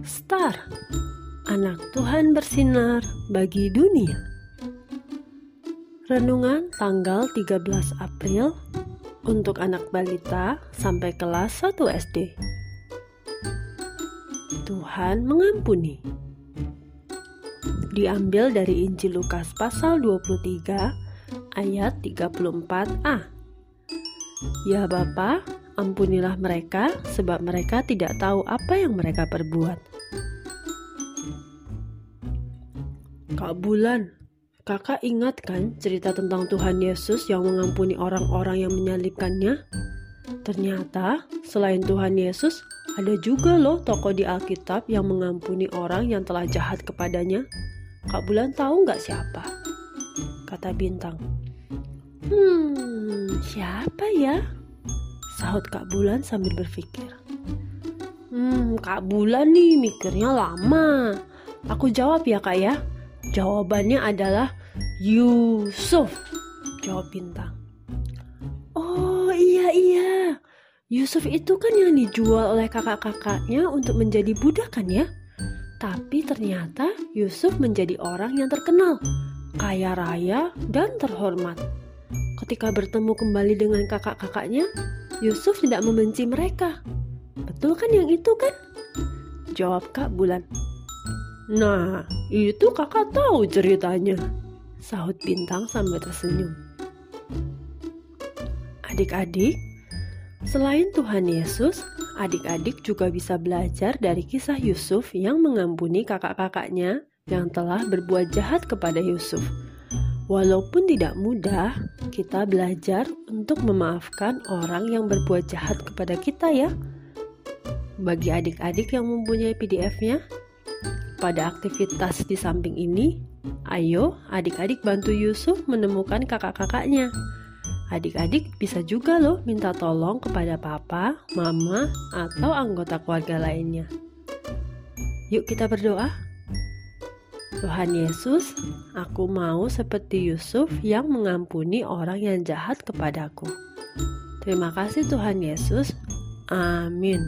Star, anak Tuhan bersinar bagi dunia. Renungan tanggal 13 April untuk anak balita sampai kelas 1 SD. Tuhan mengampuni. Diambil dari Injil Lukas pasal 23 ayat 34a. Ya Bapa, ampunilah mereka sebab mereka tidak tahu apa yang mereka perbuat. Kak Bulan, kakak ingat kan cerita tentang Tuhan Yesus yang mengampuni orang-orang yang menyalibkannya? Ternyata selain Tuhan Yesus, ada juga loh tokoh di Alkitab yang mengampuni orang yang telah jahat kepadanya. Kak Bulan tahu nggak siapa? Kata Bintang. Hmm, siapa ya? Sahut Kak Bulan sambil berpikir. Hmm, Kak Bulan nih mikirnya lama. Aku jawab ya kak ya. Jawabannya adalah Yusuf. Jawab Bintang. Oh iya iya. Yusuf itu kan yang dijual oleh kakak-kakaknya untuk menjadi budak kan ya? Tapi ternyata Yusuf menjadi orang yang terkenal, kaya raya, dan terhormat. Ketika bertemu kembali dengan kakak-kakaknya, Yusuf tidak membenci mereka. Betul kan yang itu kan? Jawab Kak Bulan. Nah, itu kakak tahu ceritanya. Sahut Bintang sambil tersenyum. Adik-adik, selain Tuhan Yesus, adik-adik juga bisa belajar dari kisah Yusuf yang mengampuni kakak-kakaknya yang telah berbuat jahat kepada Yusuf. Walaupun tidak mudah, kita belajar untuk memaafkan orang yang berbuat jahat kepada kita ya. Bagi adik-adik yang mempunyai PDF-nya, pada aktivitas di samping ini, ayo adik-adik bantu Yusuf menemukan kakak-kakaknya. Adik-adik bisa juga loh minta tolong kepada papa, mama, atau anggota keluarga lainnya. Yuk kita berdoa. Tuhan Yesus, aku mau seperti Yusuf yang mengampuni orang yang jahat kepadaku. Terima kasih Tuhan Yesus. Amin.